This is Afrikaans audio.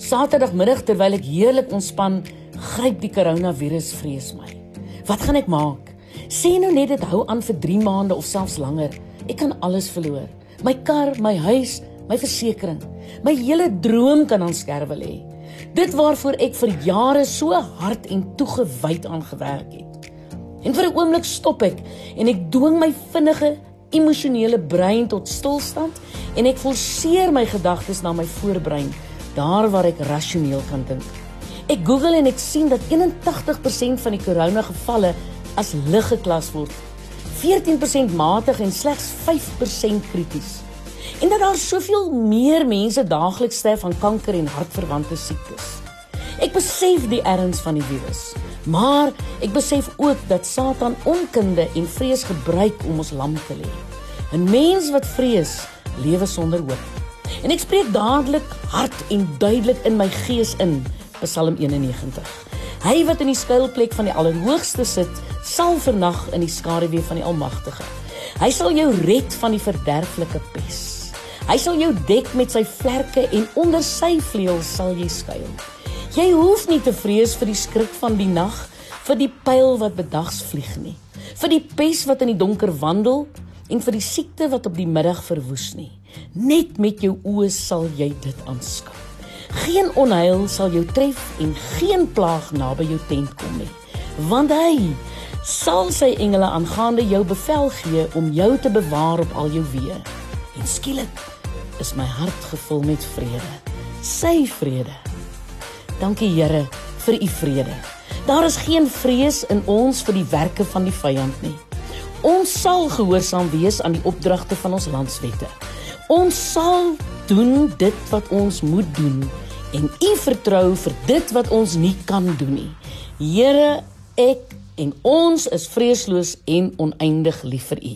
Saterdagmiddag terwyl ek heerlik ontspan, gryp die koronavirus vrees my. Wat gaan ek maak? Sê nou net dit hou aan vir 3 maande of selfs langer. Ek kan alles verloor. My kar, my huis, my versekerings. My hele droom kan aan skerwe lê. Dit waarvoor ek vir jare so hard en toegewyd aan gewerk het. En vir 'n oomblik stop ek en ek dwing my vinnige emosionele brein tot stilstand en ek forceer my gedagtes na my voorbrein, daar waar ek rasioneel kan dink. Ek Google en ek sien dat 81% van die koronagevalle as lig geklas word. 14% matig en slegs 5% krities en dat daar soveel meer mense daagliks sterf aan kanker en hartverwante siektes. Ek besef die erns van die virus, maar ek besef ook dat Satan onkunde en vrees gebruik om ons lam te lê. 'n Mens wat vrees, lewe sonder hoop. En ek spreek dadelik hard en duidelik in my gees in Psalm 91. Hy wat in die skuilplek van die Allerhoogste sit, sal vernag in die skaduwee van die Almagtige. Hy sal jou red van die verderflike pes. Hy sal jou dek met sy vlerke en onder sy vleuels sal jy skuil. Jy hoef nie te vrees vir die skrik van die nag, vir die pyl wat bedags vlieg nie, vir die pes wat in die donker wandel en vir die siekte wat op die middag verwoes nie. Net met jou oë sal jy dit aanskou. Geen onheil sal jou tref en geen plaag naby jou tent kom nie, want hy sal sy engele aangaande jou bevel gee om jou te bewaar op al jou weë. En skielik is my hart gevul met vrede. Sy vrede. Dankie Here vir u vrede. Daar is geen vrees in ons vir die werke van die vyand nie. Ons sal gehoorsaam wees aan die opdragte van ons landswette. Ons sal doen dit wat ons moet doen en u vertrou vir dit wat ons nie kan doen nie. Here, ek en ons is vreesloos en oneindig lief vir u.